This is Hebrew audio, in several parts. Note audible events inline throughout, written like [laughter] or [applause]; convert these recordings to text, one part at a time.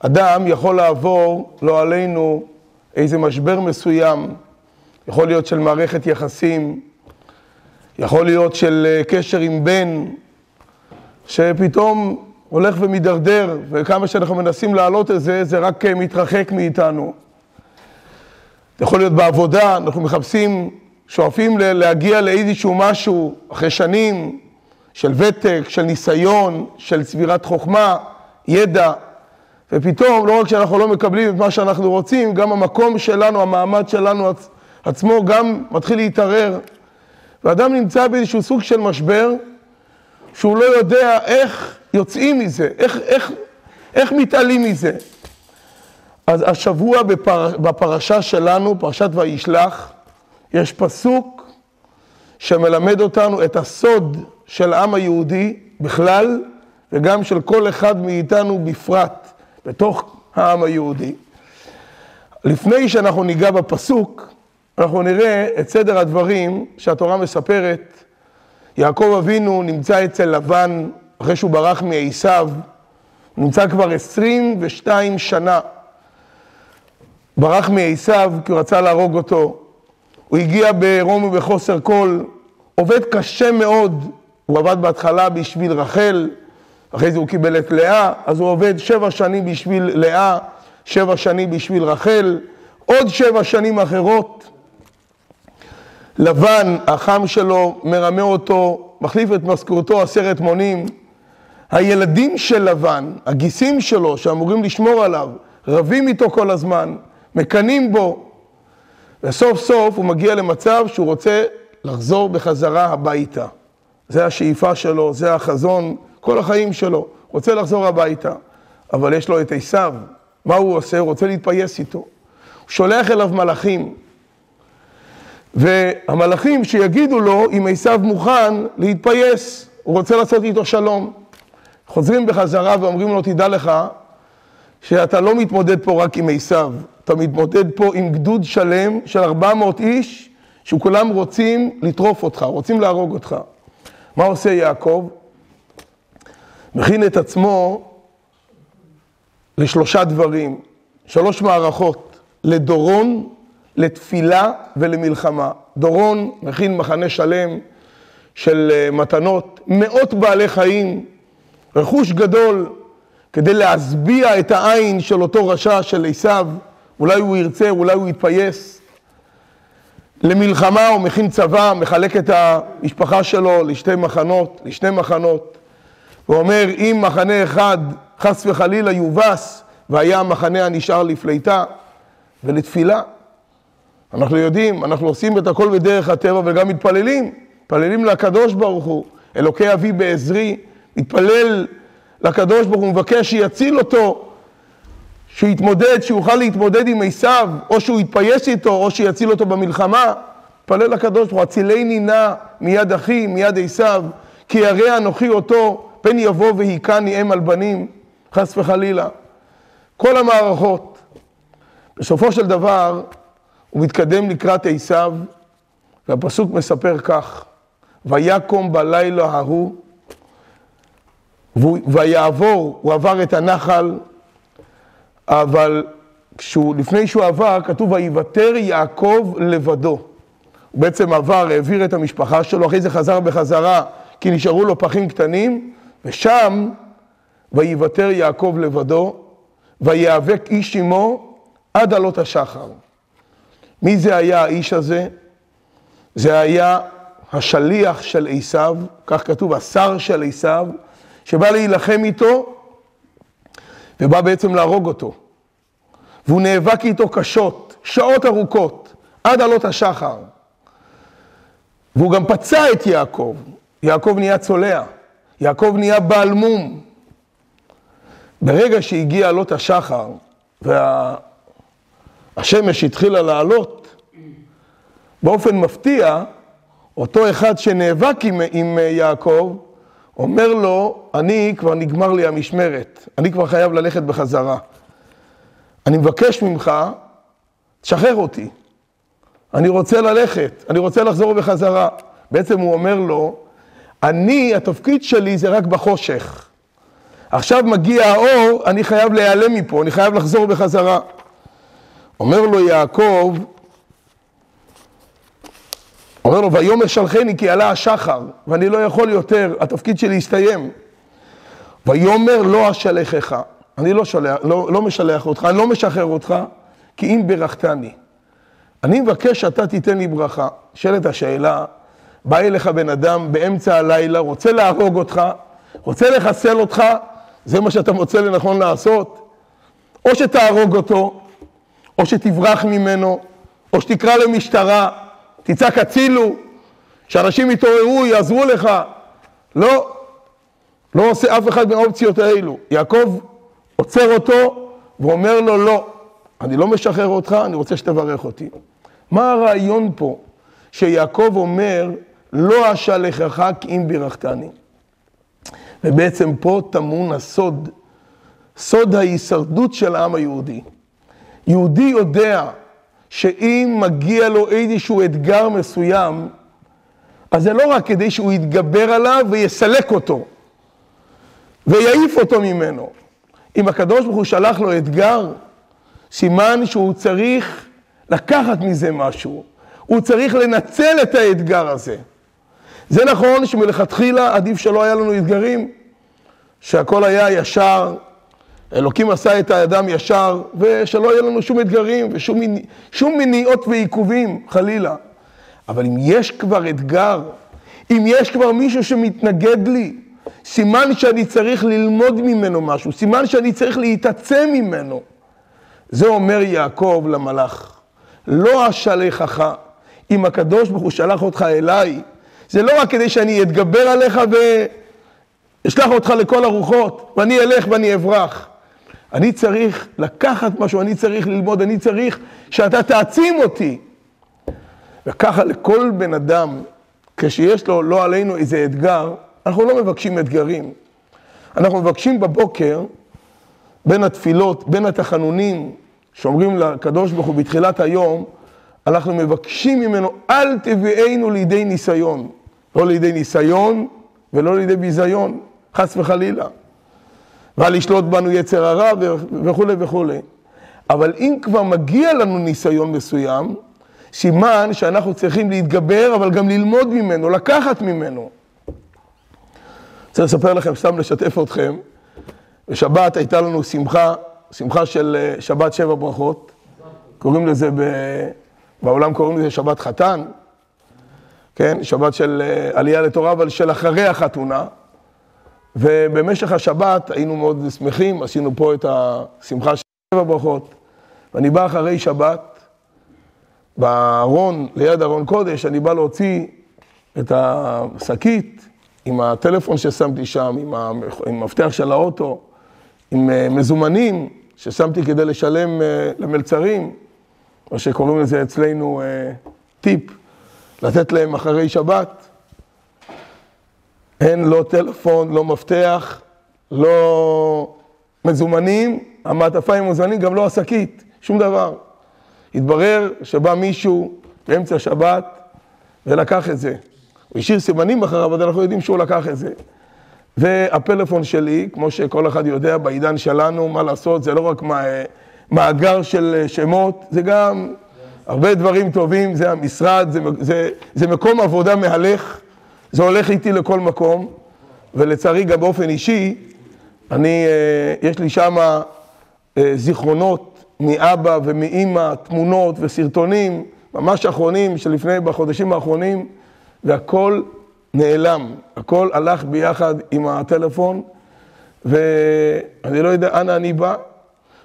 אדם יכול לעבור, לא עלינו, איזה משבר מסוים, יכול להיות של מערכת יחסים, יכול להיות של אה, קשר עם בן, שפתאום הולך ומידרדר, וכמה שאנחנו מנסים להעלות את זה, זה רק אה, מתרחק מאיתנו. יכול להיות בעבודה, אנחנו מחפשים, שואפים להגיע לאיזשהו משהו אחרי שנים של ותק, של ניסיון, של צבירת חוכמה, ידע, ופתאום, לא רק שאנחנו לא מקבלים את מה שאנחנו רוצים, גם המקום שלנו, המעמד שלנו עצמו גם מתחיל להתערער. ואדם נמצא באיזשהו סוג של משבר, שהוא לא יודע איך יוצאים מזה, איך, איך, איך מתעלים מזה. אז השבוע בפר, בפרשה שלנו, פרשת וישלח, יש פסוק שמלמד אותנו את הסוד של העם היהודי בכלל, וגם של כל אחד מאיתנו בפרט, בתוך העם היהודי. לפני שאנחנו ניגע בפסוק, אנחנו נראה את סדר הדברים שהתורה מספרת. יעקב אבינו נמצא אצל לבן אחרי שהוא ברח מעשיו, נמצא כבר 22 שנה. ברח מעשיו כי הוא רצה להרוג אותו. הוא הגיע בעירום ובחוסר כל, עובד קשה מאוד. הוא עבד בהתחלה בשביל רחל, אחרי זה הוא קיבל את לאה, אז הוא עובד שבע שנים בשביל לאה, שבע שנים בשביל רחל, עוד שבע שנים אחרות. לבן, החם שלו, מרמה אותו, מחליף את משכורתו עשרת מונים. הילדים של לבן, הגיסים שלו, שאמורים לשמור עליו, רבים איתו כל הזמן, מקנאים בו. וסוף סוף הוא מגיע למצב שהוא רוצה לחזור בחזרה הביתה. זה השאיפה שלו, זה החזון, כל החיים שלו. רוצה לחזור הביתה, אבל יש לו את עשיו. מה הוא עושה? הוא רוצה להתפייס איתו. הוא שולח אליו מלאכים. והמלאכים שיגידו לו אם עשיו מוכן להתפייס, הוא רוצה לעשות איתו שלום. חוזרים בחזרה ואומרים לו, תדע לך שאתה לא מתמודד פה רק עם עשיו, אתה מתמודד פה עם גדוד שלם של 400 איש, שכולם רוצים לטרוף אותך, רוצים להרוג אותך. מה עושה יעקב? מכין את עצמו לשלושה דברים, שלוש מערכות, לדורון, לתפילה ולמלחמה. דורון מכין מחנה שלם של אה, מתנות, מאות בעלי חיים, רכוש גדול, כדי להשביע את העין של אותו רשע של עשיו, אולי הוא ירצה, אולי הוא יתפייס. למלחמה הוא מכין צבא, מחלק את המשפחה שלו לשתי מחנות, לשני מחנות. הוא אומר, אם מחנה אחד חס וחלילה יובס, והיה המחנה הנשאר לפליטה ולתפילה. אנחנו יודעים, אנחנו עושים את הכל בדרך הטבע וגם מתפללים, מתפללים לקדוש ברוך הוא, אלוקי אבי בעזרי, מתפלל לקדוש ברוך הוא, מבקש שיציל אותו, שיתמודד, שיוכל להתמודד עם עשיו, או שהוא יתפייס איתו, או שיציל אותו במלחמה. מתפלל לקדוש ברוך הוא, הצילני נא מיד אחי, מיד עשיו, כי ירא אנוכי אותו, פן יבוא והיכני אם על בנים, חס וחלילה. כל המערכות. בסופו של דבר, הוא מתקדם לקראת עשיו, והפסוק מספר כך: ויקום בלילה ההוא, ויעבור, הוא עבר את הנחל, אבל כשהוא, לפני שהוא עבר, כתוב ויוותר יעקב לבדו. הוא בעצם עבר, העביר את המשפחה שלו, אחרי זה חזר בחזרה, כי נשארו לו פחים קטנים, ושם ויוותר יעקב לבדו, ויאבק איש עמו עד עלות השחר. מי זה היה האיש הזה? זה היה השליח של עשיו, כך כתוב, השר של עשיו, שבא להילחם איתו ובא בעצם להרוג אותו. והוא נאבק איתו קשות, שעות ארוכות, עד עלות השחר. והוא גם פצע את יעקב. יעקב נהיה צולע, יעקב נהיה בעל מום. ברגע שהגיע עלות השחר והשמש התחילה לעלות, באופן מפתיע, אותו אחד שנאבק עם, עם יעקב, אומר לו, אני כבר נגמר לי המשמרת, אני כבר חייב ללכת בחזרה. אני מבקש ממך, תשחרר אותי. אני רוצה ללכת, אני רוצה לחזור בחזרה. בעצם הוא אומר לו, אני, התפקיד שלי זה רק בחושך. עכשיו מגיע האור, אני חייב להיעלם מפה, אני חייב לחזור בחזרה. אומר לו יעקב, אומר לו, ויאמר שלחני כי עלה השחר, ואני לא יכול יותר, התפקיד שלי הסתיים. ויאמר לא אשלחך, אני לא, שולח, לא, לא משלח אותך, אני לא משחרר אותך, כי אם ברכתני. אני מבקש שאתה תיתן לי ברכה. נשאלת השאלה, בא אליך בן אדם באמצע הלילה, רוצה להרוג אותך, רוצה לחסל אותך, זה מה שאתה מוצא לנכון לעשות? או שתהרוג אותו, או שתברח ממנו, או שתקרא למשטרה, תצעק הצילו, שאנשים יתעוררו, יעזרו לך. לא, לא עושה אף אחד מהאופציות האלו. יעקב עוצר אותו ואומר לו, לא, אני לא משחרר אותך, אני רוצה שתברך אותי. מה הרעיון פה? שיעקב אומר, לא אשלחך כי אם בירכתני. ובעצם פה טמון הסוד, סוד ההישרדות של העם היהודי. יהודי יודע שאם מגיע לו איזשהו אתגר מסוים, אז זה לא רק כדי שהוא יתגבר עליו ויסלק אותו ויעיף אותו ממנו. אם הקדוש ברוך הוא שלח לו אתגר, סימן שהוא צריך לקחת מזה משהו. הוא צריך לנצל את האתגר הזה. זה נכון שמלכתחילה עדיף שלא היה לנו אתגרים, שהכל היה ישר, אלוקים עשה את האדם ישר, ושלא יהיה לנו שום אתגרים שום שום מניעות ועיכובים, חלילה. אבל אם יש כבר אתגר, אם יש כבר מישהו שמתנגד לי, סימן שאני צריך ללמוד ממנו משהו, סימן שאני צריך להתעצם ממנו. זה אומר יעקב למלאך, לא אשלחך, אם הקדוש ברוך הוא שלח אותך אליי, זה לא רק כדי שאני אתגבר עליך ואשלח אותך לכל הרוחות, ואני אלך ואני אברח. אני צריך לקחת משהו, אני צריך ללמוד, אני צריך שאתה תעצים אותי. וככה לכל בן אדם, כשיש לו, לא עלינו, איזה אתגר, אנחנו לא מבקשים אתגרים. אנחנו מבקשים בבוקר, בין התפילות, בין התחנונים, שאומרים לקדוש ברוך הוא בתחילת היום, אנחנו מבקשים ממנו, אל תביאנו לידי ניסיון. לא לידי ניסיון ולא לידי ביזיון, חס וחלילה. ואל ישלוט בנו יצר הרע וכולי וכולי. אבל אם כבר מגיע לנו ניסיון מסוים, סימן שאנחנו צריכים להתגבר, אבל גם ללמוד ממנו, לקחת ממנו. רוצה לספר לכם, סתם לשתף אתכם, בשבת הייתה לנו שמחה, שמחה של אה, שבת שבע ברכות, קוראים לזה, ב... בעולם קוראים לזה שבת חתן, כן, שבת של אה, עלייה לתורה, אבל של אחרי החתונה. ובמשך השבת היינו מאוד שמחים, עשינו פה את השמחה של שבע ברכות. ואני בא אחרי שבת, בארון, ליד ארון קודש, אני בא להוציא את השקית עם הטלפון ששמתי שם, עם המפתח של האוטו, עם אה, מזומנים ששמתי כדי לשלם אה, למלצרים, מה שקוראים לזה אצלנו טיפ, לתת להם אחרי שבת. אין לא טלפון, לא מפתח, לא מזומנים, המעטפה עם מזומנים, גם לא השקית, שום דבר. התברר שבא מישהו באמצע שבת ולקח את זה. הוא השאיר סימנים אחריו, אבל אנחנו יודעים שהוא לקח את זה. והפלאפון שלי, כמו שכל אחד יודע, בעידן שלנו, מה לעשות, זה לא רק מאגר של שמות, זה גם הרבה דברים טובים, זה המשרד, זה, זה, זה מקום עבודה מהלך. זה הולך איתי לכל מקום, ולצערי גם באופן אישי, אני, אה, יש לי שם אה, זיכרונות מאבא ומאימא, תמונות וסרטונים, ממש אחרונים, שלפני, בחודשים האחרונים, והכל נעלם, הכל הלך ביחד עם הטלפון, ואני לא יודע אנה אני בא,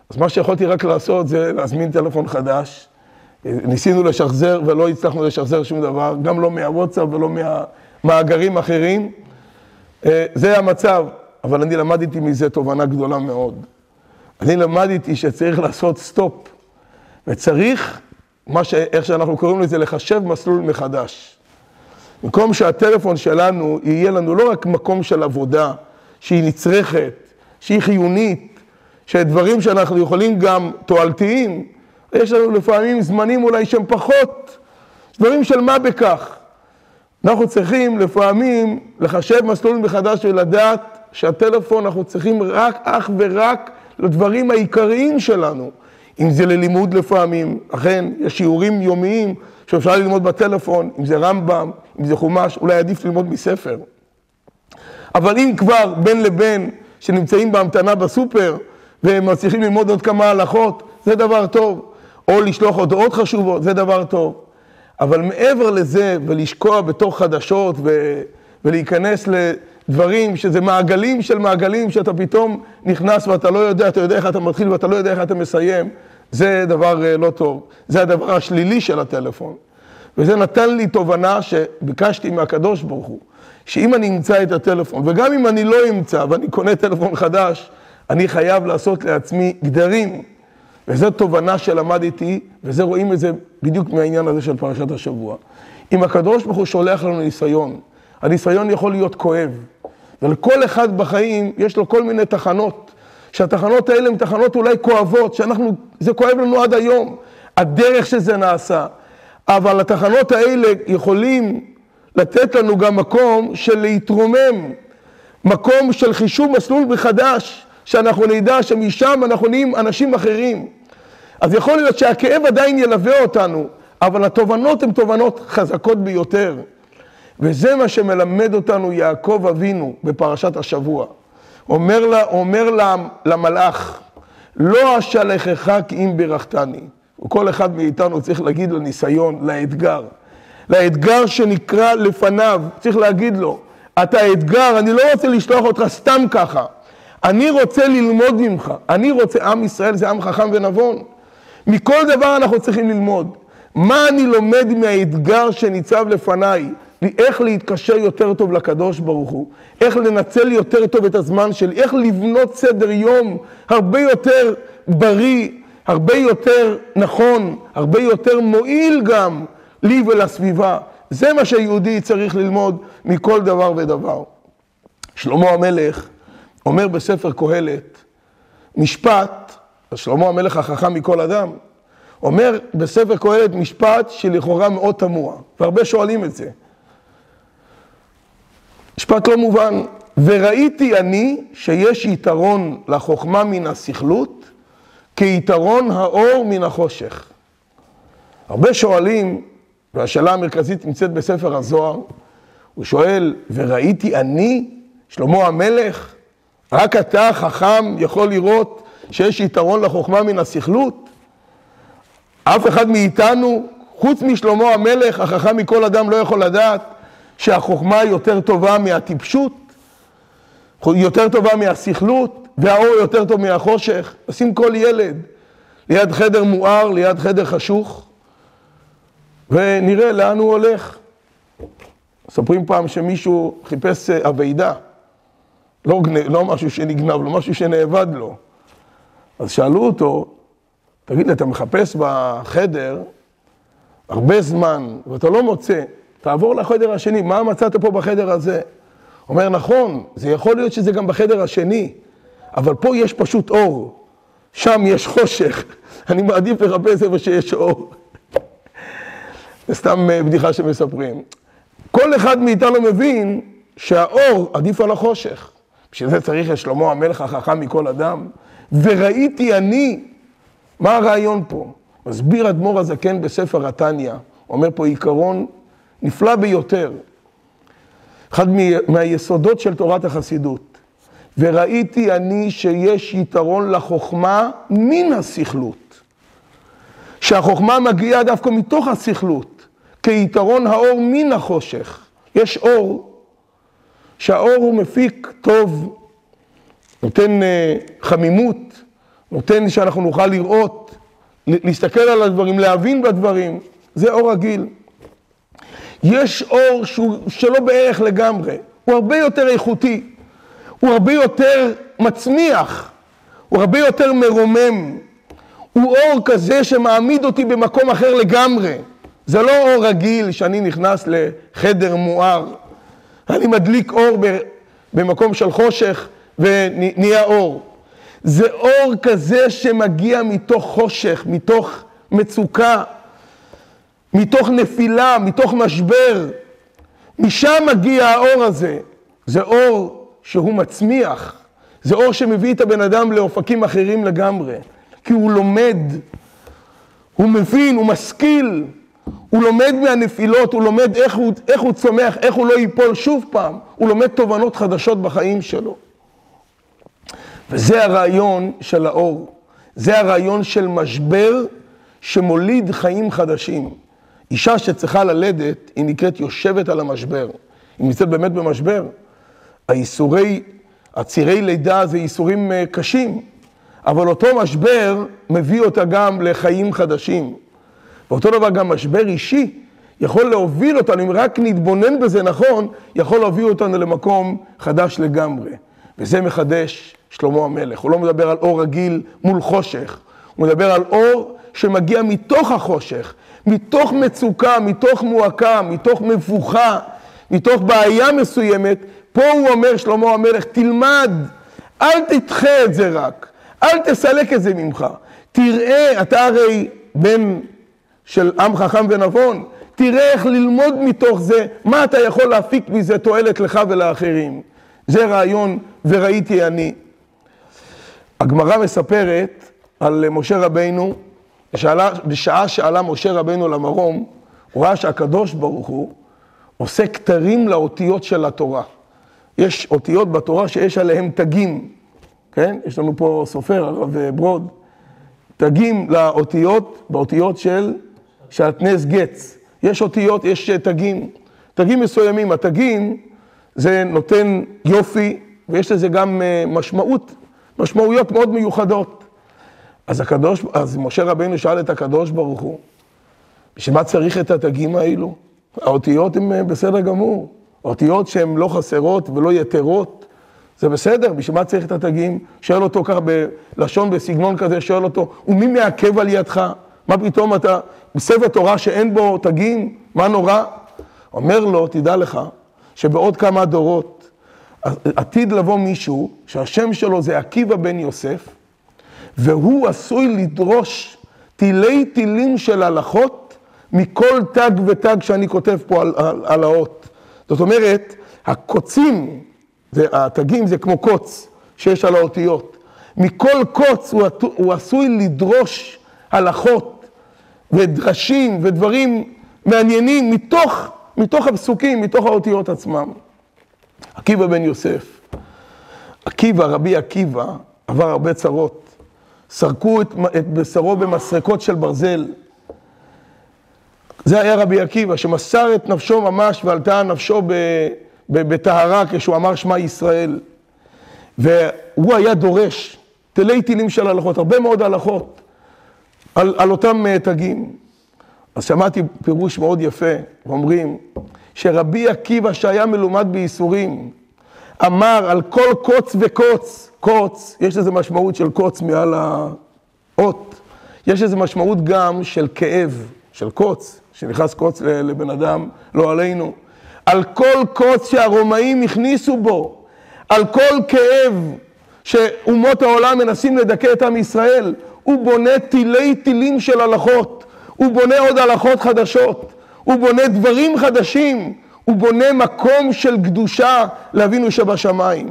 אז מה שיכולתי רק לעשות זה להזמין טלפון חדש. ניסינו לשחזר ולא הצלחנו לשחזר שום דבר, גם לא מהוואטסאפ ולא מה... מאגרים אחרים. אה, זה המצב, אבל אני למדתי מזה תובנה גדולה מאוד. אני למדתי שצריך לעשות סטופ, וצריך, מה ש... איך שאנחנו קוראים לזה, לחשב מסלול מחדש. במקום שהטלפון שלנו יהיה לנו לא רק מקום של עבודה, שהיא נצרכת, שהיא חיונית, שדברים שאנחנו יכולים גם תועלתיים, יש לנו לפעמים זמנים אולי שהם פחות, דברים של מה בכך. אנחנו צריכים לפעמים לחשב מסלול מחדש ולדעת שהטלפון אנחנו צריכים רק, אך ורק לדברים העיקריים שלנו. אם זה ללימוד לפעמים, אכן, יש שיעורים יומיים שאפשר ללמוד בטלפון, אם זה רמב"ם, אם זה חומש, אולי עדיף ללמוד מספר. אבל אם כבר בין לבין שנמצאים בהמתנה בסופר והם מצליחים ללמוד עוד כמה הלכות, זה דבר טוב. או לשלוח הודעות חשובות, זה דבר טוב. אבל מעבר לזה, ולשקוע בתוך חדשות ו... ולהיכנס לדברים שזה מעגלים של מעגלים, שאתה פתאום נכנס ואתה לא יודע, אתה יודע איך אתה מתחיל ואתה לא יודע איך אתה מסיים, זה דבר אה, לא טוב. זה הדבר השלילי של הטלפון. וזה נתן לי תובנה שביקשתי מהקדוש ברוך הוא, שאם אני אמצא את הטלפון, וגם אם אני לא אמצא ואני קונה טלפון חדש, אני חייב לעשות לעצמי גדרים. וזו תובנה שלמדתי, וזה רואים את זה בדיוק מהעניין הזה של פרשת השבוע. אם הקדוש ברוך הוא שולח לנו ניסיון, הניסיון יכול להיות כואב, ולכל אחד בחיים יש לו כל מיני תחנות, שהתחנות האלה הן תחנות אולי כואבות, שאנחנו, זה כואב לנו עד היום, הדרך שזה נעשה, אבל התחנות האלה יכולים לתת לנו גם מקום של להתרומם, מקום של חישוב מסלול מחדש, שאנחנו נדע שמשם אנחנו נהיים אנשים אחרים. אז יכול להיות שהכאב עדיין ילווה אותנו, אבל התובנות הן תובנות חזקות ביותר. וזה מה שמלמד אותנו יעקב אבינו בפרשת השבוע. אומר, לה, אומר לה, למלאך, לא אשלחך כי אם ברכתני. וכל אחד מאיתנו צריך להגיד לניסיון, לאתגר. לאתגר שנקרא לפניו, צריך להגיד לו, אתה אתגר, אני לא רוצה לשלוח אותך סתם ככה. אני רוצה ללמוד ממך, אני רוצה, עם ישראל זה עם חכם ונבון. מכל דבר אנחנו צריכים ללמוד. מה אני לומד מהאתגר שניצב לפניי? איך להתקשר יותר טוב לקדוש ברוך הוא, איך לנצל יותר טוב את הזמן שלי, איך לבנות סדר יום הרבה יותר בריא, הרבה יותר נכון, הרבה יותר מועיל גם לי ולסביבה. זה מה שיהודי צריך ללמוד מכל דבר ודבר. שלמה המלך אומר בספר קהלת, משפט, שלמה המלך החכם מכל אדם, אומר בספר קהלת משפט שלכאורה מאוד תמוה, והרבה שואלים את זה. משפט לא מובן, וראיתי אני שיש יתרון לחוכמה מן הסכלות כיתרון האור מן החושך. הרבה שואלים, והשאלה המרכזית נמצאת בספר הזוהר, הוא שואל, וראיתי אני, שלמה המלך, רק אתה, חכם, יכול לראות שיש יתרון לחוכמה מן הסכלות? אף אחד מאיתנו, חוץ משלמה המלך, החכם מכל אדם לא יכול לדעת שהחוכמה יותר טובה מהטיפשות, יותר טובה מהסכלות, והאור יותר טוב מהחושך. נשים כל ילד ליד חדר מואר, ליד חדר חשוך, ונראה לאן הוא הולך. מספרים פעם שמישהו חיפש אבידה. לא, לא משהו שנגנב לא משהו שנאבד לו. אז שאלו אותו, תגיד לי, אתה מחפש בחדר הרבה זמן ואתה לא מוצא, תעבור לחדר השני, מה מצאת פה בחדר הזה? אומר, נכון, זה יכול להיות שזה גם בחדר השני, אבל פה יש פשוט אור, שם יש חושך, [laughs] אני מעדיף לחפש איפה שיש אור. [laughs] זה סתם אה, בדיחה שמספרים. כל אחד מאיתנו מבין שהאור עדיף על החושך. בשביל זה צריך את שלמה המלך החכם מכל אדם. וראיתי אני, מה הרעיון פה? מסביר אדמו"ר הזקן בספר התניא, אומר פה עיקרון נפלא ביותר, אחד מהיסודות של תורת החסידות. וראיתי אני שיש יתרון לחוכמה מן הסכלות. שהחוכמה מגיעה דווקא מתוך הסכלות, כיתרון האור מן החושך. יש אור שהאור הוא מפיק טוב, נותן uh, חמימות, נותן שאנחנו נוכל לראות, להסתכל על הדברים, להבין בדברים, זה אור רגיל. יש אור שהוא שלא בערך לגמרי, הוא הרבה יותר איכותי, הוא הרבה יותר מצמיח, הוא הרבה יותר מרומם, הוא אור כזה שמעמיד אותי במקום אחר לגמרי. זה לא אור רגיל שאני נכנס לחדר מואר אני מדליק אור במקום של חושך ונהיה אור. זה אור כזה שמגיע מתוך חושך, מתוך מצוקה, מתוך נפילה, מתוך משבר. משם מגיע האור הזה. זה אור שהוא מצמיח, זה אור שמביא את הבן אדם לאופקים אחרים לגמרי, כי הוא לומד, הוא מבין, הוא משכיל, הוא לומד מהנפילות, הוא לומד איך הוא, איך הוא צומח, איך הוא לא ייפול שוב פעם, הוא לומד תובנות חדשות בחיים שלו. וזה הרעיון של האור, זה הרעיון של משבר שמוליד חיים חדשים. אישה שצריכה ללדת, היא נקראת יושבת על המשבר. היא נמצאת באמת במשבר. האיסורי, הצירי לידה זה איסורים אה, קשים, אבל אותו משבר מביא אותה גם לחיים חדשים. ואותו דבר גם משבר אישי יכול להוביל אותנו, אם רק נתבונן בזה נכון, יכול להוביל אותנו למקום חדש לגמרי. וזה מחדש שלמה המלך. הוא לא מדבר על אור רגיל מול חושך, הוא מדבר על אור שמגיע מתוך החושך, מתוך מצוקה, מתוך מועקה, מתוך מבוכה, מתוך בעיה מסוימת. פה הוא אומר, שלמה המלך, תלמד, אל תדחה את זה רק, אל תסלק את זה ממך. תראה, אתה הרי בן של עם חכם ונבון, תראה איך ללמוד מתוך זה, מה אתה יכול להפיק מזה תועלת לך ולאחרים. זה רעיון וראיתי אני. הגמרא מספרת על משה רבינו, בשעה, בשעה שעלה משה רבינו למרום, הוא ראה שהקדוש ברוך הוא עושה כתרים לאותיות של התורה. יש אותיות בתורה שיש עליהן תגים, כן? יש לנו פה סופר, הרב ברוד, תגים לאותיות, באותיות של שעטנז גץ. יש אותיות, יש תגים, תגים מסוימים. התגים זה נותן יופי, ויש לזה גם אה, משמעות, משמעויות מאוד מיוחדות. אז הקדוש, אז משה רבינו שאל את הקדוש ברוך הוא, בשביל מה צריך את התגים האלו? האותיות הן אה, בסדר גמור. אותיות שהן לא חסרות ולא יתרות, זה בסדר, בשביל מה צריך את התגים? שואל אותו ככה בלשון, בסגנון כזה, שואל אותו, ומי מעכב על ידך? מה פתאום אתה, בספר תורה שאין בו תגים, מה נורא? אומר לו, תדע לך, שבעוד כמה דורות עתיד לבוא מישהו שהשם שלו זה עקיבא בן יוסף, והוא עשוי לדרוש תילי תילים של הלכות מכל תג ותג שאני כותב פה על, על, על האות. זאת אומרת, הקוצים, זה, התגים זה כמו קוץ שיש על האותיות. מכל קוץ הוא, הוא עשוי לדרוש הלכות ודרשים ודברים מעניינים מתוך, מתוך הפסוקים, מתוך האותיות עצמם. עקיבא בן יוסף, עקיבא, רבי עקיבא, עבר הרבה צרות. סרקו את, את בשרו במסרקות של ברזל. זה היה רבי עקיבא, שמסר את נפשו ממש ועלתה נפשו בטהרה כשהוא אמר שמע ישראל. והוא היה דורש תלי תילים של הלכות, הרבה מאוד הלכות. על, על אותם אה, תגים. אז שמעתי פירוש מאוד יפה, אומרים שרבי עקיבא שהיה מלומד בייסורים, אמר על כל קוץ וקוץ, קוץ, יש לזה משמעות של קוץ מעל האות, יש לזה משמעות גם של כאב, של קוץ, שנכנס קוץ לבן אדם, לא עלינו. על כל קוץ שהרומאים הכניסו בו, על כל כאב שאומות העולם מנסים לדכא את עם ישראל, הוא בונה תילי תילים של הלכות, הוא בונה עוד הלכות חדשות, הוא בונה דברים חדשים, הוא בונה מקום של קדושה לאבינו שבשמיים.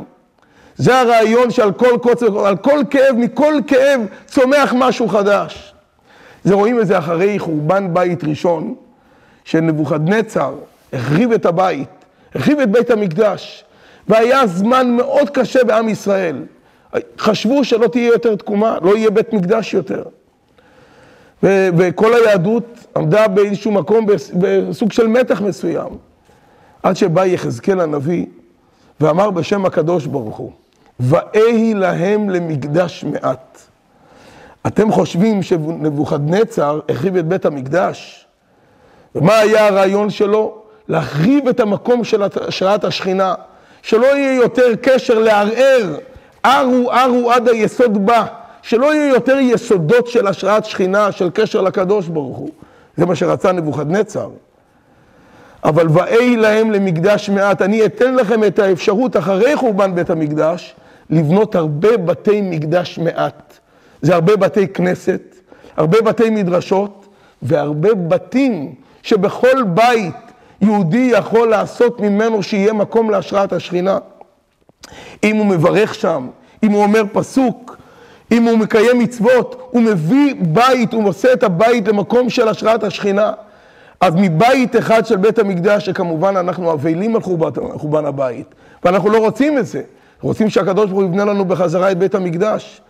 זה הרעיון שעל כל קוצר, על כל כאב, מכל כאב צומח משהו חדש. זה רואים את זה אחרי חורבן בית ראשון, שנבוכדנצר החריב את הבית, החריב את בית המקדש, והיה זמן מאוד קשה בעם ישראל. חשבו שלא תהיה יותר תקומה, לא יהיה בית מקדש יותר. ו- וכל היהדות עמדה באיזשהו מקום בסוג של מתח מסוים. עד שבא יחזקאל הנביא ואמר בשם הקדוש ברוך הוא, ואהי להם למקדש מעט. אתם חושבים שנבוכדנצר החריב את בית המקדש? ומה היה הרעיון שלו? להחריב את המקום של השראת השכינה, שלא יהיה יותר קשר לערער ארו ארו עד היסוד בא, שלא יהיו יותר יסודות של השראת שכינה, של קשר לקדוש ברוך הוא. זה מה שרצה נבוכדנצר. אבל ואי להם למקדש מעט, אני אתן לכם את האפשרות אחרי חורבן בית המקדש, לבנות הרבה בתי מקדש מעט. זה הרבה בתי כנסת, הרבה בתי מדרשות, והרבה בתים שבכל בית יהודי יכול לעשות ממנו שיהיה מקום להשראת השכינה. אם הוא מברך שם, אם הוא אומר פסוק, אם הוא מקיים מצוות, הוא מביא בית, הוא עושה את הבית למקום של השראת השכינה. אז מבית אחד של בית המקדש, שכמובן אנחנו אבלים על חורבן, הבית, ואנחנו לא רוצים את זה. רוצים שהקדוש ברוך הוא יבנה לנו בחזרה את בית המקדש.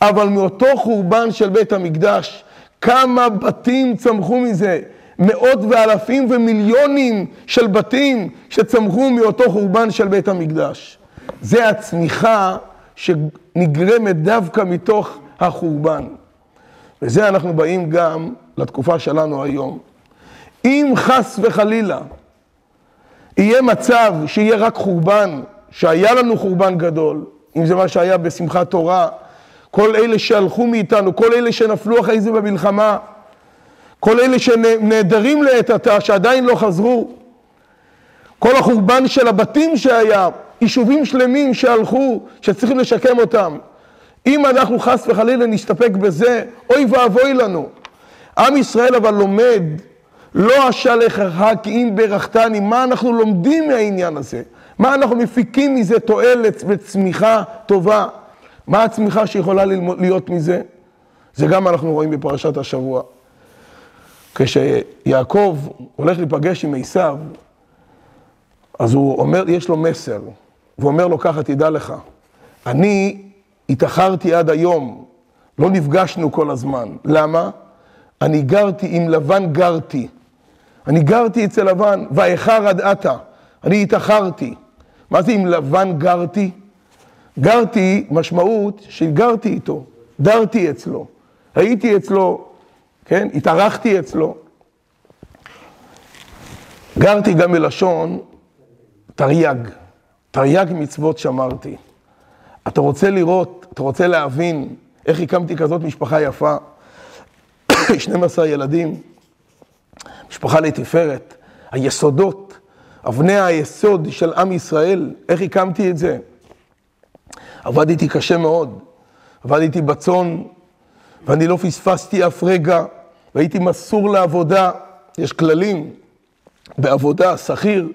אבל מאותו חורבן של בית המקדש, כמה בתים צמחו מזה? מאות ואלפים ומיליונים של בתים שצמחו מאותו חורבן של בית המקדש. זה הצמיחה שנגרמת דווקא מתוך החורבן. וזה אנחנו באים גם לתקופה שלנו היום. אם חס וחלילה יהיה מצב שיהיה רק חורבן, שהיה לנו חורבן גדול, אם זה מה שהיה בשמחת תורה, כל אלה שהלכו מאיתנו, כל אלה שנפלו אחרי זה במלחמה, כל אלה שנעדרים לעת עתה, שעדיין לא חזרו, כל החורבן של הבתים שהיה, יישובים שלמים שהלכו, שצריכים לשקם אותם. אם אנחנו חס וחלילה נסתפק בזה, אוי ואבוי לנו. עם ישראל אבל לומד, לא אשלחך כי אם ברכתני, מה אנחנו לומדים מהעניין הזה? מה אנחנו מפיקים מזה תועלת וצמיחה טובה? מה הצמיחה שיכולה להיות מזה? זה גם אנחנו רואים בפרשת השבוע. כשיעקב הולך להיפגש עם עשיו, אז הוא אומר, יש לו מסר, והוא אומר לו ככה, תדע לך, אני התאחרתי עד היום, לא נפגשנו כל הזמן. למה? אני גרתי, עם לבן גרתי. אני גרתי אצל לבן, ואיחר עד עתה. אני התאחרתי. מה זה עם לבן גרתי? גרתי, משמעות שגרתי איתו, דרתי אצלו, הייתי אצלו, כן? התארחתי אצלו. גרתי גם מלשון תרי"ג, תרי"ג מצוות שמרתי. אתה רוצה לראות, אתה רוצה להבין איך הקמתי כזאת משפחה יפה, [coughs] 12 ילדים, משפחה לתפארת, היסודות, אבני היסוד של עם ישראל, איך הקמתי את זה? עבדתי קשה מאוד, עבדתי בצאן, ואני לא פספסתי אף רגע, והייתי מסור לעבודה, יש כללים בעבודה, שכיר,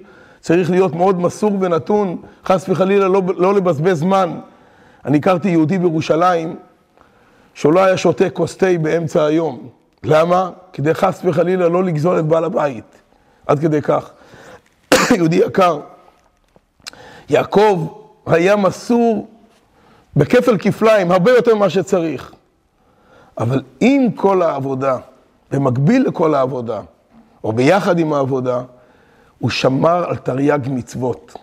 צריך להיות מאוד מסור ונתון, חס וחלילה לא, לא לבזבז זמן. אני הכרתי יהודי בירושלים, שהוא לא היה שותה כוס תה באמצע היום. למה? כדי חס וחלילה לא לגזול את בעל הבית. עד כדי כך. [coughs] יהודי יקר. יעקב היה מסור בכפל כפליים, הרבה יותר ממה שצריך. אבל עם כל העבודה, במקביל לכל העבודה, או ביחד עם העבודה, הוא שמר על תרי"ג מצוות.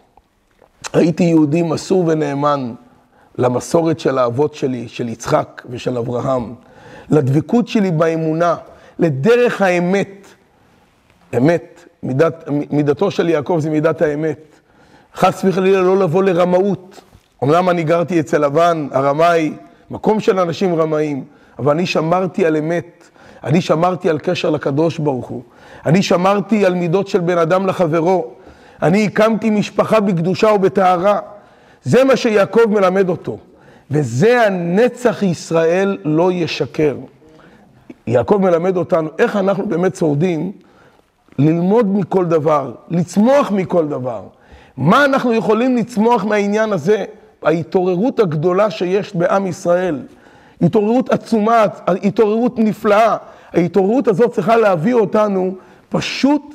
הייתי יהודי מסור ונאמן למסורת של האבות שלי, של יצחק ושל אברהם, לדבקות שלי באמונה, לדרך האמת. אמת, מידת, מידתו של יעקב זה מידת האמת. חס וחלילה לא לבוא לרמאות. אמנם אני גרתי אצל לבן, הרמאי, מקום של אנשים רמאים, אבל אני שמרתי על אמת, אני שמרתי על קשר לקדוש ברוך הוא, אני שמרתי על מידות של בן אדם לחברו, אני הקמתי משפחה בקדושה ובטהרה. זה מה שיעקב מלמד אותו, וזה הנצח ישראל לא ישקר. יעקב מלמד אותנו איך אנחנו באמת שורדים ללמוד מכל דבר, לצמוח מכל דבר. מה אנחנו יכולים לצמוח מהעניין הזה? ההתעוררות הגדולה שיש בעם ישראל, התעוררות עצומה, התעוררות נפלאה. ההתעוררות הזאת צריכה להביא אותנו פשוט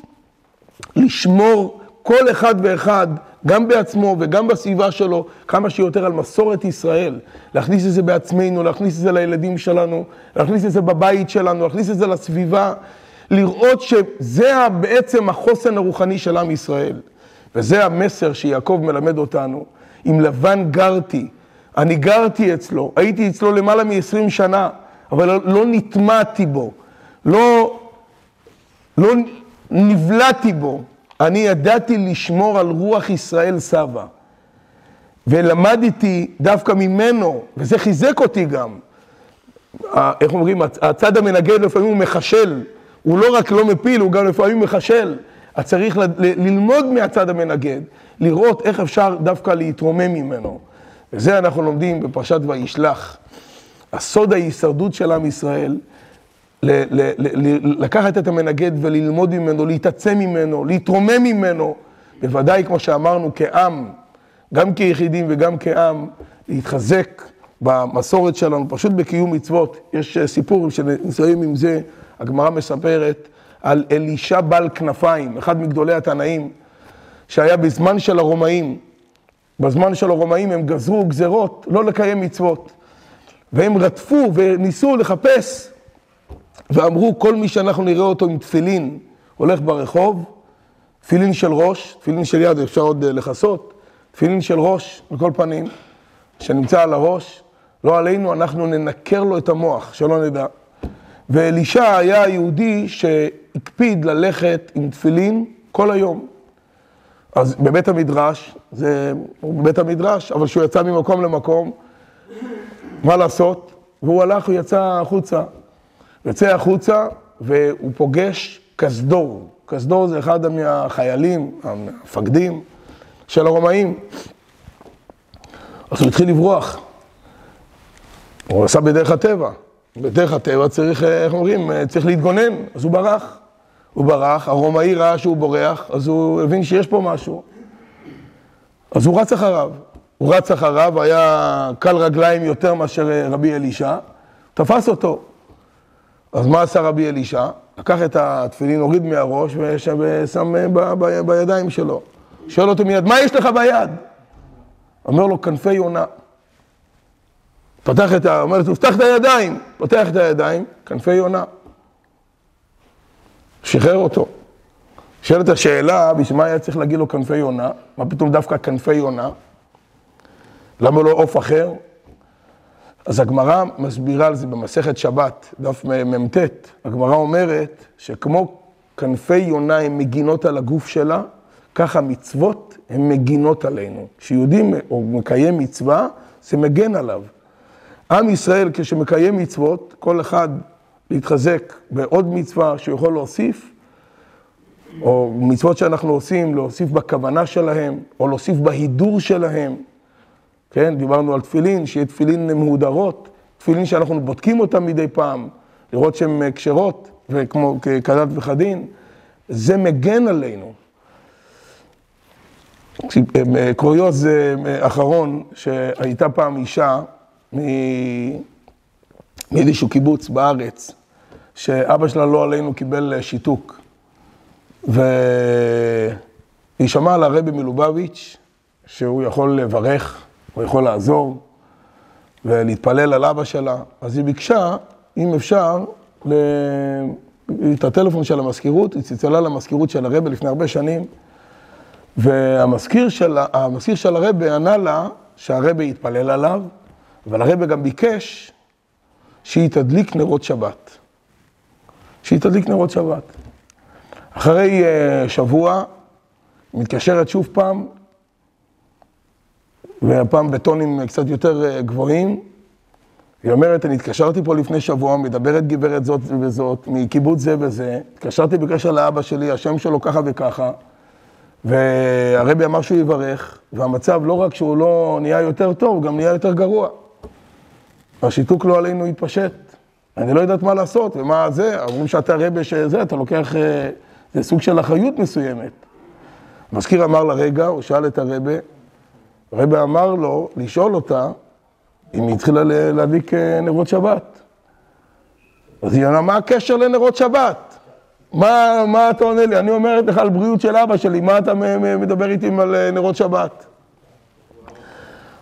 לשמור כל אחד ואחד, גם בעצמו וגם בסביבה שלו, כמה שיותר על מסורת ישראל. להכניס את זה בעצמנו, להכניס את זה לילדים שלנו, להכניס את זה בבית שלנו, להכניס את זה לסביבה, לראות שזה בעצם החוסן הרוחני של עם ישראל. וזה המסר שיעקב מלמד אותנו. עם לבן גרתי, אני גרתי אצלו, הייתי אצלו למעלה מ-20 שנה, אבל לא, נטמעתי בו, לא, לא נבלעתי בו. אני ידעתי לשמור על רוח ישראל סבא. ולמדתי דווקא ממנו, וזה חיזק אותי גם. איך אומרים, הצד המנגד לפעמים הוא מחשל, הוא לא רק לא מפיל, הוא גם לפעמים מחשל. אז צריך ללמוד מהצד המנגד, לראות איך אפשר דווקא להתרומם ממנו. וזה אנחנו לומדים בפרשת וישלח. הסוד ההישרדות של עם ישראל, לקחת את המנגד וללמוד ממנו, להתעצם ממנו, להתרומם ממנו, בוודאי כמו שאמרנו כעם, גם כיחידים וגם כעם, להתחזק במסורת שלנו, פשוט בקיום מצוות. יש אה, סיפור שנסיים עם זה, הגמרא מספרת על אלישע בעל כנפיים, אחד מגדולי התנאים, שהיה בזמן של הרומאים. בזמן של הרומאים הם גזרו גזרות לא לקיים מצוות. והם רדפו וניסו לחפש, ואמרו, כל מי שאנחנו נראה אותו עם תפילין הולך ברחוב, תפילין של ראש, תפילין של יד אפשר עוד אה, לכסות, תפילין של ראש, על כל פנים, שנמצא על הראש, לא עלינו, אנחנו ננקר לו את המוח, שלא נדע. ואלישע היה יהודי שהקפיד ללכת עם תפילין כל היום. אז בבית המדרש, זה בבית המדרש, אבל כשהוא יצא ממקום למקום, מה לעשות? והוא הלך, הוא יצא החוצה. יוצא החוצה והוא פוגש קסדור. קסדור זה אחד מהחיילים, המפקדים של הרומאים. אז הוא התחיל לברוח. הוא עשה בדרך הטבע. בדרך הטבע צריך, איך אומרים, צריך להתגונן, אז הוא ברח. הוא ברח, הרומאי ראה שהוא בורח, אז הוא הבין שיש פה משהו. אז הוא רץ אחריו. הוא רץ אחריו, היה קל רגליים יותר מאשר רבי אלישע, תפס אותו. אז מה עשה רבי אלישע? לקח את התפילין, הוריד מהראש ושם ב- ב- בידיים שלו. שואל אותו מיד, מה יש לך ביד? אומר לו, כנפי יונה. פתח את ה... אומר לו, תפתח את הידיים. פותח את הידיים, כנפי יונה. שחרר אותו. שואלת השאלה, בשביל מה היה צריך להגיד לו כנפי יונה? מה פתאום דווקא כנפי יונה? למה לא עוף אחר? אז הגמרא מסבירה על זה במסכת שבת, דף מ"ט. הגמרא אומרת שכמו כנפי יונה הן מגינות על הגוף שלה, ככה מצוות הן מגינות עלינו. כשיהודי מקיים מצווה, זה מגן עליו. עם ישראל, כשמקיים מצוות, כל אחד להתחזק בעוד מצווה שהוא יכול להוסיף, או מצוות שאנחנו עושים, להוסיף בכוונה שלהם, או להוסיף בהידור שלהם. כן, דיברנו על תפילין, שיהיה תפילין מהודרות, תפילין שאנחנו בודקים אותם מדי פעם, לראות שהן כשרות, וכמו כדת וכדין, זה מגן עלינו. קוריוז אחרון, שהייתה פעם אישה מאיזשהו קיבוץ בארץ, שאבא שלה לא עלינו קיבל שיתוק. והיא שמעה על הרבי מלובביץ', שהוא יכול לברך הוא יכול לעזור ולהתפלל על אבא שלה. אז היא ביקשה, אם אפשר, ל... את הטלפון של המזכירות, היא צלצלה למזכירות של הרבה לפני הרבה שנים, והמזכיר של, של הרבה ענה לה שהרבה יתפלל עליו, אבל הרבה גם ביקש שהיא תדליק נרות שבת. שהיא תדליק נרות שבת. אחרי uh, שבוע, מתקשרת שוב פעם, והפעם בטונים קצת יותר אה, גבוהים. היא אומרת, אני התקשרתי פה לפני שבוע, מדברת גברת זאת וזאת, מקיבוץ זה וזה, התקשרתי בקשר לאבא שלי, השם שלו ככה וככה, והרבי אמר שהוא יברך, והמצב לא רק שהוא לא נהיה יותר טוב, גם נהיה יותר גרוע. השיתוק לא עלינו התפשט. אני לא יודעת מה לעשות, ומה זה, אומרים שאתה רבי שזה, אתה לוקח, אה, זה סוג של אחריות מסוימת. המזכיר אמר לרגע, הוא שאל את הרבה, הרבי אמר לו, לשאול אותה, אם היא התחילה להדליק אה, נרות שבת. אז היא אמרה, מה הקשר לנרות שבת? מה, מה אתה עונה לי? אני אומרת לך על בריאות של אבא שלי, מה אתה מדבר איתי על אה, נרות שבת?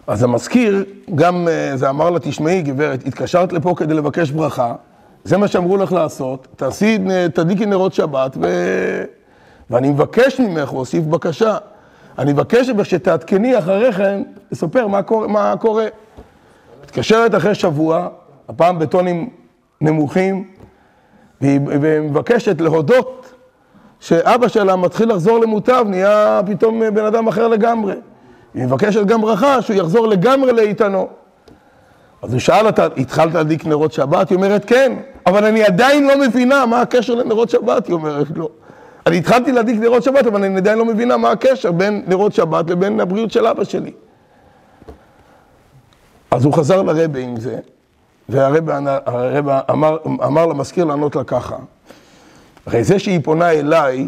אז המזכיר, גם אה, זה אמר לה, תשמעי גברת, התקשרת לפה כדי לבקש ברכה, זה מה שאמרו לך לעשות, תעשי, תדליקי נרות שבת, ו... ואני מבקש ממך, הוא הוסיף בקשה. אני מבקש שתעדכני אחרי כן, לספר מה קורה. מה קורה. מתקשרת אחרי שבוע, הפעם בטונים נמוכים, והיא, מבקשת להודות שאבא שלה מתחיל לחזור למוטב, נהיה פתאום בן אדם אחר לגמרי. היא מבקשת גם ברכה שהוא יחזור לגמרי לאיתנו. אז הוא שאל אותה, התחלת להדליק נרות שבת? היא אומרת, כן, אבל אני עדיין לא מבינה מה הקשר לנרות שבת, היא אומרת לו. לא. אני התחלתי להדליק נרות שבת, אבל אני עדיין לא מבינה מה הקשר בין נרות שבת לבין הבריאות של אבא שלי. אז הוא חזר לרבה עם זה, והרבה אמר, אמר למזכיר לענות לה ככה. הרי זה שהיא פונה אליי,